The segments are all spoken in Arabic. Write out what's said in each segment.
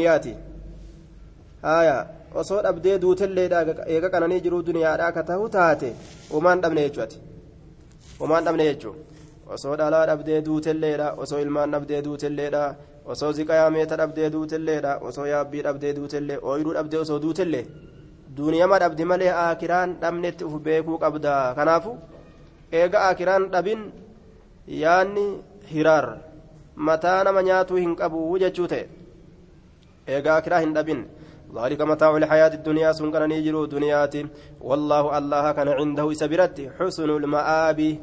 duniyaati. Haya osoo dhabdee duutelleedha eega qananii jiruu duniyaadhaa ka tahu taate umaan dhabne jechuati umaan dhabne jechuu. Osoo dhalaa dhabdee duutelleedha osoo ilmaan dhabdee duutelleedha osoo ziqayaa meeta dhabdee duutelleedha osoo yaabbii dhabdee duutellee ooyiruu dhabdee osoo duutellee. Duuniyama dhabdi malee aakiraan dhabnetti uf beekuu qabda. Kanaafu eega aakiraan dhabin yaanni hiraar mataa nama nyaatuu hin qabu jechuu ta'e eega aakiraa hin dhabin. ذلك متاع الحياة الدنيا سنكن نيجرو دنياتي والله الله كان عنده سبرت حسن المآب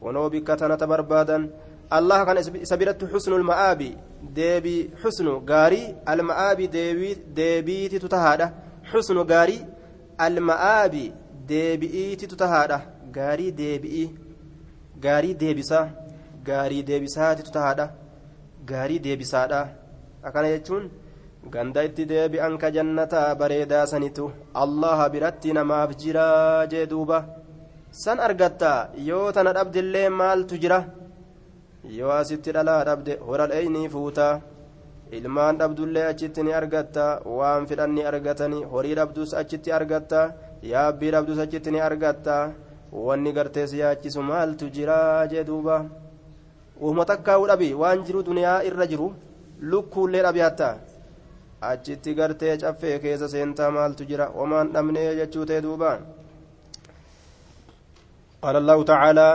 ونو بكتنا تبربادا الله كان سبرت حسن المآب ديبي حسن غاري المآب ديبي ديبي تتهادا حسن غاري المآب ديبي تتهادا غاري ديبي غاري ديبسا غاري ديبسا تتهادا غاري ديبسادا أكان يجون ganda itti deebi'an ka jannataa bareedaa sanitu allaha biratti namaaf jira jee duuba. San argatta yoo tana dhabdillee maaltu jira? Yoo asitti dhalaa dhabde horadheeynii fuuta ilmaan dhabdullee achitti ni argatta waan fidhan ni argatani horii dhabdus achitti argatta yaabbii dhabdus achitti ni argatta. Wanni gartee si yaachisu maaltu jira jee duuba. Uuma takkaa'uu dhabi waan jiru duniyaa irra jiru lukkuullee dhabi hatta achitti gartee caffee keessa seentaa maaltu jira homaan dhabnee jechuu ta'e duuba قال الله تعالى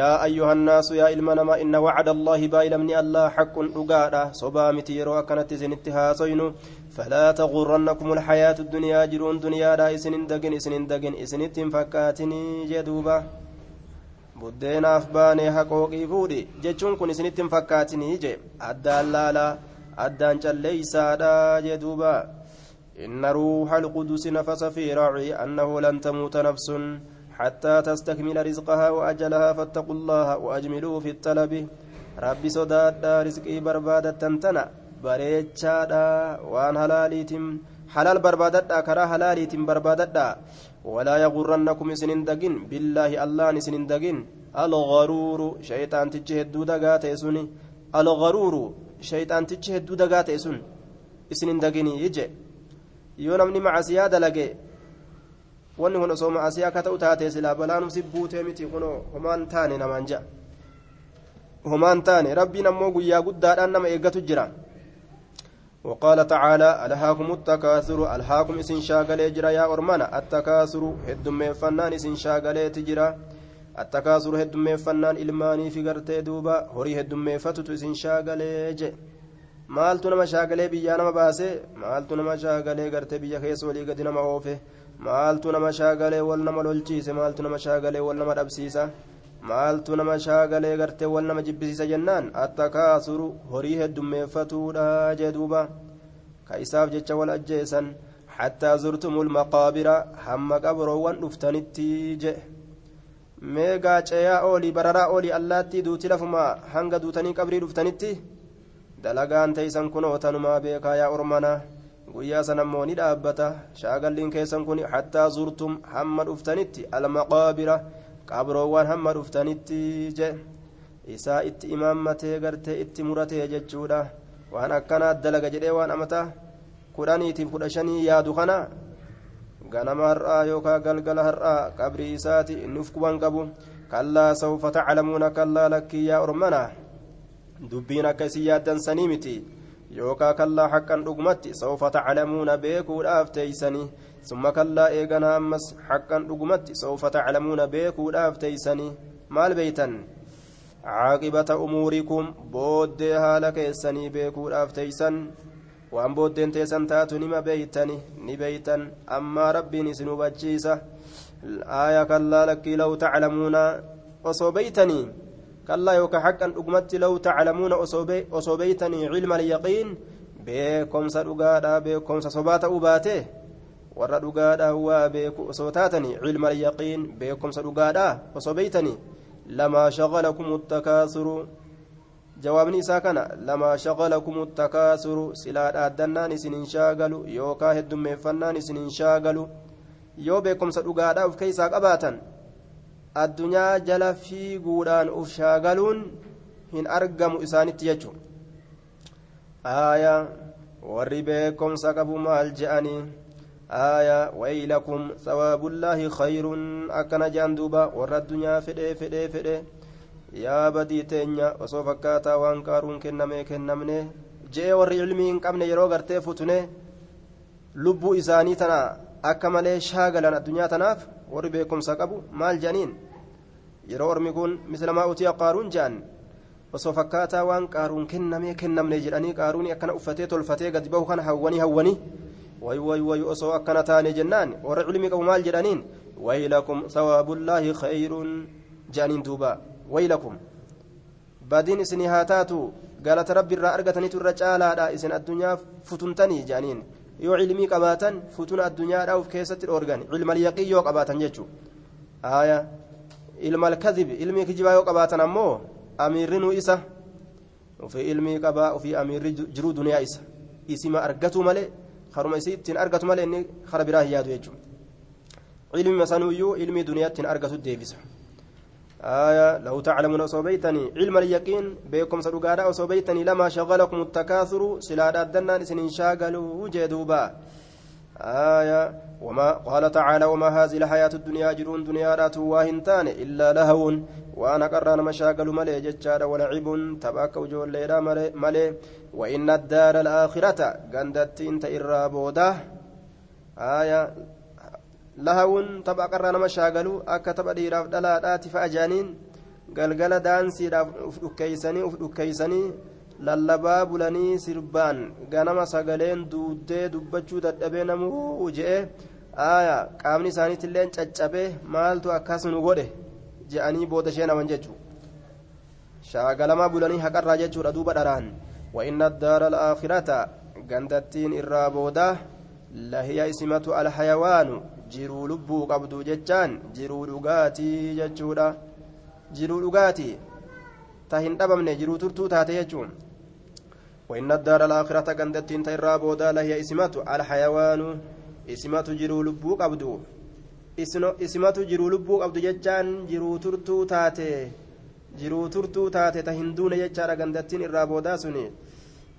يا أيها الناس يا إلمنما إن وعد الله بايلمني الله حق أقادا صبا متيرو أكنت سنتها صينو فلا تغرنكم الحياة الدنيا جرون دنيا لا إسن دقن إسن دقن إسن فكاتني جدوبا baanee haqooqii fuudhi jechuun kun isinitti hin fakkaatinii je addaan laalaa addaan calleeysaadha jee duuba inna ruuxa alqudusi nafasa fi raaci annahu lan tamuuta nafsun حتى تستكمل رزقها وأجلها فاتقوا الله وأجملوا في الطلب. ربي صداد رزقي بربادة تنتنا بريتشادا وان هلاليتم حلال بربادة كرا هلاليتم بربادة ولا يغرنكم سنين دقين. بالله الله سنين دقين. الغرور شيطان تجهد دقات يسوني الغرور شيطان تجهد دقات يسون سنين دقيني يجي يونمني مع سيادة لقي wanni kun osoo maasiyaa akka ta'u taate silaa balaanum si buutee miti kunoo homaan taane namaan ja'a homaan taane rabbiin ammoo guyyaa guddaadhaan nama eeggatu jira وقال تعالى ألهاكم التكاثر ألهاكم إسن شاغلي جرا يا أرمانا التكاثر هدم فنان إسن شاغلي تجرا إلماني في قرتي دوبا هوري هدم فتت إسن شاغلي جي maaltu nama shaagalee biyyaa nama baase maaltu nama shaagalee gartee biyya keessa walii gadi nama oofe maaltu nama shaagalee wal nama lolchiise maaltu nama shaagalee wal nama dhabsiisa maaltu nama shaagalee gartee wal nama jibbisiisa jennaan attakaasuru horii heddummeeffatuudha jee duuba ka isaaf jecha wal ajjeesan hattaa zurtumul maqaabira hamma qabroowwan dhuftanitti je meegaa ceeyaa oolii bararaa oolii allaattii duuti lafuma hanga duutanii qabrii dhuftanitti dalagaan teeysan kunoo tanumaa beekaa yaa ormanaa guyyaa san ammoo ni dhaabbata shaagalliin keessan kun hattaa zurtum hamma dhuftanitti almaqaabira qabroowwan hamma dhuftanitti je isaa itti imaammatee gartee itti muratee jechuudha waan akkanaa dalaga jedhee waan amataa kudhaniitiif kudha shanii yaadu kana ganama har'aa yookaan galgala har'aa qabrii isaati nuuf kuban qabu kallaa sawfa taclamuuna kallaa lakkii yaa ormanaa dubbiin akka isin yaaddansanii miti yookaan kallaa haqqan dhugumatti sawfa taclamuuna beekuudhaaf teeysanii summa kallaa eeganaa ammas haqqan dhugumatti sawfa taclamuuna beekuudhaaf teeysanii maal beeytan caaqibata umuurikum booddee haala keessanii beekuudhaaf teeysan waan booddeen teessan taatu nima beeytani ni beeytan ammaa rabbiin isin hubachiisa aaya kallaa lakkii law taclamuuna osoo beeytanii كلا يوكا حقا أقمت لو تعلمون أصوبيتني علم اليقين بكم سرقادا بكم صبات أباته warra dhugaadha waa beeku osoo taatanii cilma alyaqiin beekumsa dhugaadha osoo beeytanii lamaa shaqalakum takaasuru jawaabni isaa kana lamaa shaqalakum takaasuru silaa dhaaddannaan isinin shaagalu yookaa heddummeeffannaan isinin shaagalu yoo beekumsa dhugaadha uf keeysaa qabaatan addunyaa jala fiiguudhaan uf shaagaluun hin argamu isaanitti jechuun aayaa warri beekomsa qabu maal je'anii آية ويلكم ثواب الله خير أكن جاندوبا ورى الدنيا فدي فدي فدي يا بدي تينيا وسو فكاتا وان كارون كنمي كنمني جee warri ilmii hin qabne yeroo gartee futune lubbuu isaanii tana akka malee shaagalan addunyaa tanaaf warri beekumsa qabu maal jedhaniin yeroo ormi kun mislamaa utiya qaaruun jedhan osoo fakkaataa waan qaaruun kennamee kennamne jedhanii qaaruun akkana uffatee tolfatee gadi bahu kana hawwanii hawwanii way way way osoo akkana taane jennaan warri ilmii qabu maal jedhaniin waylakum sawaabullaahi khayruun jedhaniin duuba waylakum. Badiin isinii haa taatu galata rabbi irraa argatanitu irra caalaadha isin addunyaa futuntanii jedhaniin. Yoo ilmii qabaatan futuna addunyaadhaa uf keessatti dhoorgan. Ilmal yaqii yoo qabaatan jechuu aya ilmal kadhib ilmii kijibaa yoo qabaatan ammoo amiirrinuu isa. Ofii ilmii qabaa ofii amiirri jiruu duniyaa isa. Isima argatu malee haruma isii ittiin argatu malee inni kara biraa hin yaadu jechuudha ilmi masanuyyuu ilmii duniyaa ittiin. آية لو تعلمون أصوبيتني علم اليقين بكم سرقادا أصوبيتني لما شغلكم التكاثر سلادا الدنان سنين شاغلوا وجدوبا آية وما قال تعالى وما هذه الحياة الدنيا جرون دنيا لا تواهنتان إلا لهو وأنا قران مشاغل ملي ججار ولعب تباك وجول ليلا ملي وإن الدار الآخرة قندت انت إرابوده آية lahawun tapha qarraa nama shaagalu akka tapha dhiiraaf dhalaadhaati fa'a jaaniin galgala daansiidhaaf uf dhukkeeysanii uf dhukkeeysanii lallabaa bulanii sirbaan ganama sagaleen duuddee dubbachuu dadhabee namuu je'e aaya qaamni isaaniitillee caccabee maaltu akkas nu godhe je'anii booda sheenaman jechuu shaagalamaa bulanii haqarraa jechuudha duuba dharaan وإن الدار الآخرة قندتين إرى بودا لهي اسمة الحيوان jiruu lubbuu qabdu jechaan jiruu dhugaatii jechuudha jiruu dhugaatii ta hin dhabamne jiruu turtuu taate jechuun وإن الدار الآخرة قندت تيرا بودا لهي اسمة الحيوان اسمة جرو لبو قبدو اسمة جرو لبو قبدو ججان جرو ترتو تاتي جرو ترتو تاتي تهندون ججارا قندت إرا بودا سني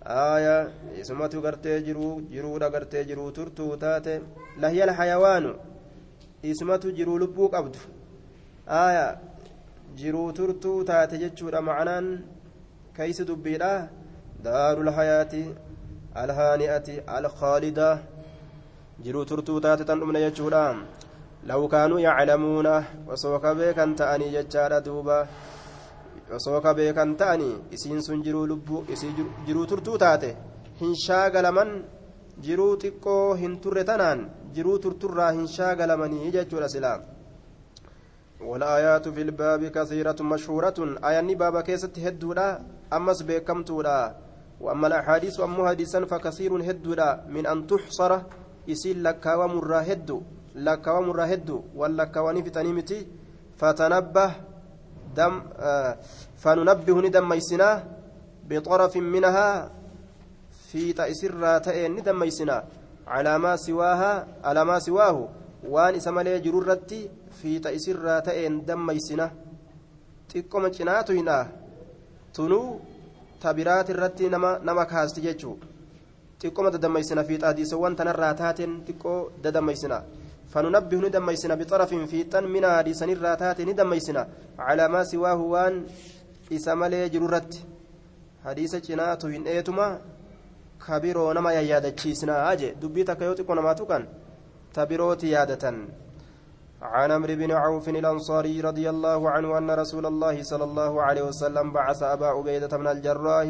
آية isumatu gartee jiruu jiruudha gartee jiruu turtuu taate lahiya alhayawaanu isumatu jiruu lubbuu qabdu آية jiruu turtuu taate jechuudha macnaan keeysi dubbiidha daaru lhayaati alhaani'ati alkhaalida jiruu turtuu taate tan dhumne jechuudha law kaanuu yaclamuuna osoo ka beekan ta'anii jechaadha duuba osoo ka beekan ta'anii isiin sun jiruu lubbuu isii jiruu turtuu taate hin shaagalaman jiruu xiqqoo hin turre tanaan jiruu turturraa hin shaagalamanii jechuudha silaa والآيات في الباب كثيرة مشهورة آية بابا كيست هدودا أمس بكمتودا وأما الأحاديث أم حديثا فكثير هدودا من أن تحصر يسيل لك ومر هدو لك ومر هدو ولك ونفتنمتي فتنبه دم آه فننبه ندم ميسنا بطرف منها في تأسر تأين ندم ميسنا على ما سواها على ما سواه. وان إسمالي جرورتي في تأسر تأين دم ميسنا. تقوم جناتو هنا تنو تبرات الرتي نما نما كاستي جيتشو تقوم ددميسنا في تحديثوان تنرى تاتين تقو ددميسنا فننبه ندميسنا بطرف في تن من حديث الراتات ندميسنا على ما سواه وان إسمالي جرورت. حديث جناتو هن إيتما كبيرو نما يادتشيسنا أجي دبيتك يوتك ونماتوكا تبيروتي يادة عن عمرو بن عوف الأنصاري رضي الله عنه أن رسول الله صلى الله عليه وسلم بعث أبا عبيدة من الجراح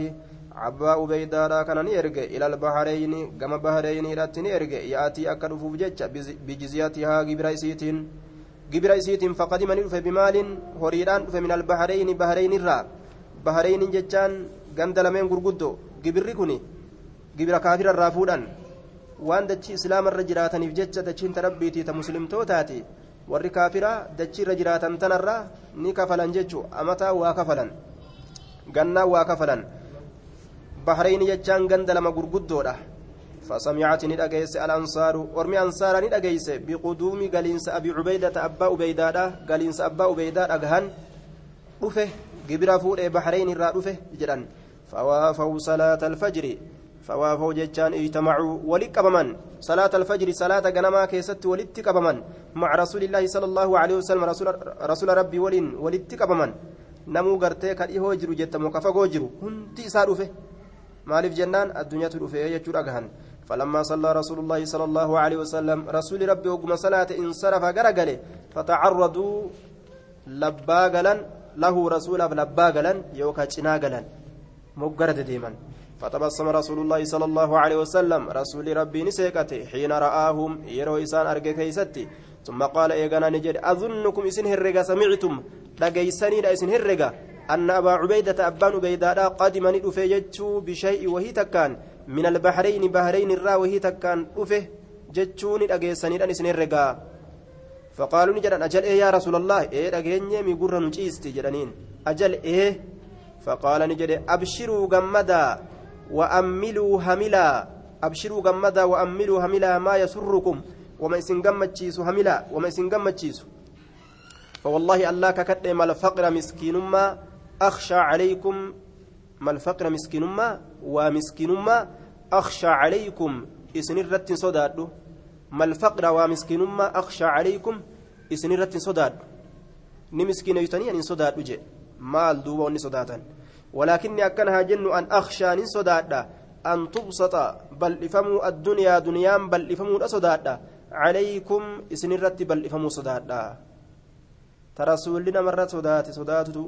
أبا عبيدة كان نيرجع إلى البحرين كما بحرين إلى نيرجع يأتي أكد فوجج بجزيتها جبرائسيتين جبرائسيتين فقدم نلف بمال هريران من البحرين بحرين الرا بحرين جتان غندلمين غرغدو جبري كوني جبر كافر الرافودان waan dachii islaama irra jiraataniif jecha dachiin ta rabbiitii ta muslimtootaati. Warri kaafiraa dachii irra jiraatan tanarra ni kafalan jechuu. Amataa waa kafalan. Gannaa waa kafalan. Bahrayni jechaan ganda lama gurguddoodha. فسمعت ندأجيس الأنصار ورمي أنصار ندأجيس بقدوم قالينس أبي عبيدة أبا عبيدة قالينس أبا عبيدة أجهن رفه جبر فوق بحرين الرا رفه جدا فوافوا صلاة الفجر فوافوا جتان اجتمعوا ولك أبمن صلاة الفجر صلاة جنما كيست ولدت أبمن مع رسول الله صلى الله عليه وسلم رسول, رسول ربي ولين gartee ka dhihoo jiru jettamu ka fagoo jiru. Hundi isaa dhufe. Maaliif jennaan addunyaatu dhufe jechuu dhagahan فلما صلى رسول الله صلى الله عليه وسلم رسول ربي وقم صلاة انصرف غرقل فتعرضوا لباقلا له رسول لباقلا يوكا چناقلا مقرد ديما فتبسم رسول الله صلى الله عليه وسلم رسول ربي نسيكته حين رآهم يرو إسان أرقى كيستي ثم قال إيقنا نجد أظنكم إسن هرقا سمعتم لقيسني لا إسن هرقا أن أبا عبيدة أبان عبيدة قدم ندفه جتشو بشيء وهي تكان. من البحرين بحرين الرا وهي تكان. دفه جتشو لقيسني لا إسن هرقا فقالوا نجد أجل إيه يا رسول الله؟ إيه لقيني ميقر نجيستي جدنين. أجل إيه؟ فقال نجد أبشروا جمدا وأملوا هملا. أبشروا جمدا وأملوا هملا ما يسركم. وما يسن جمتشيسو هملا. وما يسن جمتشيسو فوالله الله ككد ما الفقر مسكين ما أخشى عليكم ما الفقر مسكين ما ومسكين ما أخشى عليكم إسنرة صداد ما الفقر ومسكين ما أخشى عليكم إسنرة صداد نمسكين يتني أن صداد وجه maal duuba wanni sodaatan walaakinni akkanahaa jennu an akshaa nin sodaadha an tubsata bal'ifamuu addunyaa duniyaan bal'ifamuudha sodaadha calaykum isinirratti bal'ifamuu sodaadha ta rasuulli namarra sodaate sodaatutu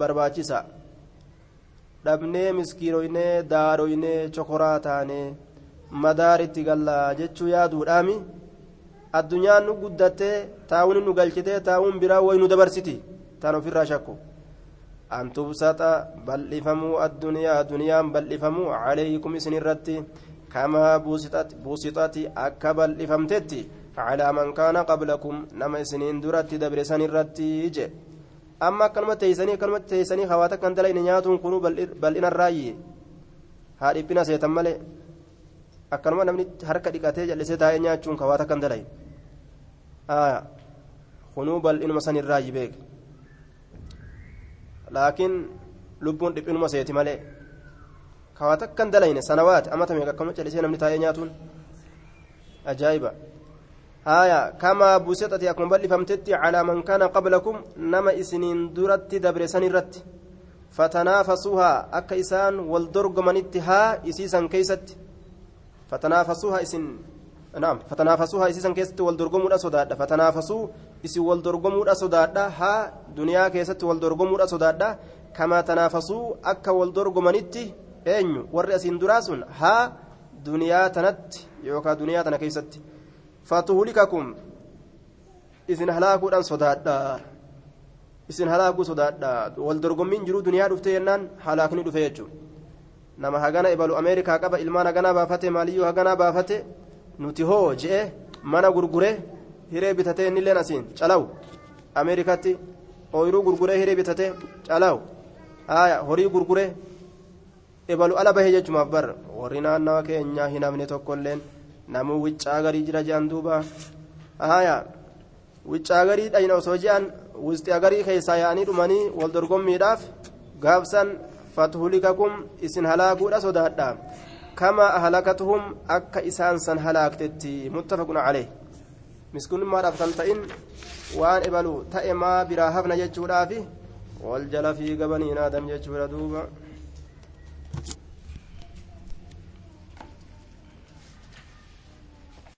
barbaachisa. Dhabnee miskiinoynee daaroynee chokoraa taanee madaaritti gallaa jechuu yaaduudhaami. Addunyaan nu guddattee taa'uun nu galchitee taa'uun biraa wayi nu dabarsiti. Taan ofirraa shakku. An tubsata bal'ifamuu addunyaa addunyaan bal'ifamuu caleeykum isin irratti kamaa buusixati akka bal'ifamtetti. Calaa man kaana qablakum nama isiniin duratti dabre san irratti jedhe كلمة تيسني كلمة تيسني خواتك أنت لين نياتون كنوا بل إن الرأي هذه بنا سيتملي akkanuma namni harka dhiqatee jallisee taa'ee nyaachuun kawaata kan dalay kunuu bal'inuma san irraa beek laakiin lubbuun dhiphinuma seeti malee kawaata kan dalayne sanawaati amata meeqa akkama callisee namni taa'ee nyaatuun ajaa'iba kamaa buusexati akkuma bal'ifamtetti calaa man kaana qablakum nama isiniin duratti dabre san irratti fatanaafasuuhaa akka isaan wal dorgomanitti haa isiisan keeysatti fatanaafasuuhaa isin naam fatanaafasuuhaa isiisan keessatti wal dorgomuudha sodaadha fatanaafasuu isin wal dorgomuudha sodaadha haa duniyaa keessatti wal dorgomuudha sodaadha kamaa tanaafasuu akka wal dorgomanitti eenyu warri asiin fatuhulikakum isin halaakuudhaan sodaadha. Isin halaakuu sodaadha. Wal dorgommiin jiruu duniyaa dhufte yennaan halaakni dhufe jechuudha. Nama hagana ibalu ameerikaa qaba ilmaan haganaa baafate maaliyyuu haganaa baafate nuti hoo je'e mana gurgure hiree bitatee innilleen asiin calawu. Ameerikaatti ooyiruu gurguree hiree bitatee calawu. Haaya horii gurgure ibalu ala bahee jechumaaf bar warri naannawa keenyaa hin hafne tokkolleen namuu wiccaa garii jira je'an duuba. Haaya wiccaa garii dhayna osoo je'an wisxii agarii keessaa yaa'anii dhumanii wal dorgommiidhaaf gaabsan فتهلككم إسن هلاكودا صدادا كما أهلكتهم أكا إسان سن هلاكتتي متفق عليه مسكون ما رفتن تئن وان إبلو تئما براهفنا جتشورا في والجل في قبنين آدم جتشورا دوبا